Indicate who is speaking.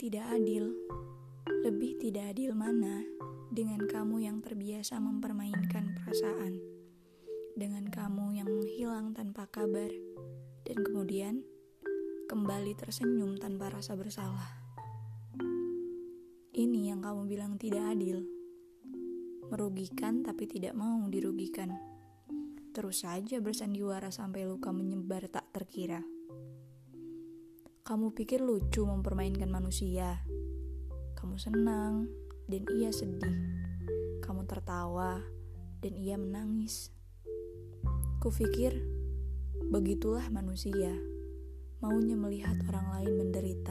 Speaker 1: tidak adil. Lebih tidak adil mana dengan kamu yang terbiasa mempermainkan perasaan, dengan kamu yang menghilang tanpa kabar, dan kemudian kembali tersenyum tanpa rasa bersalah. Ini yang kamu bilang tidak adil, merugikan tapi tidak mau dirugikan. Terus saja bersandiwara sampai luka menyebar tak terkira. Kamu pikir lucu mempermainkan manusia. Kamu senang dan ia sedih. Kamu tertawa dan ia menangis. Kupikir begitulah manusia, maunya melihat orang lain menderita.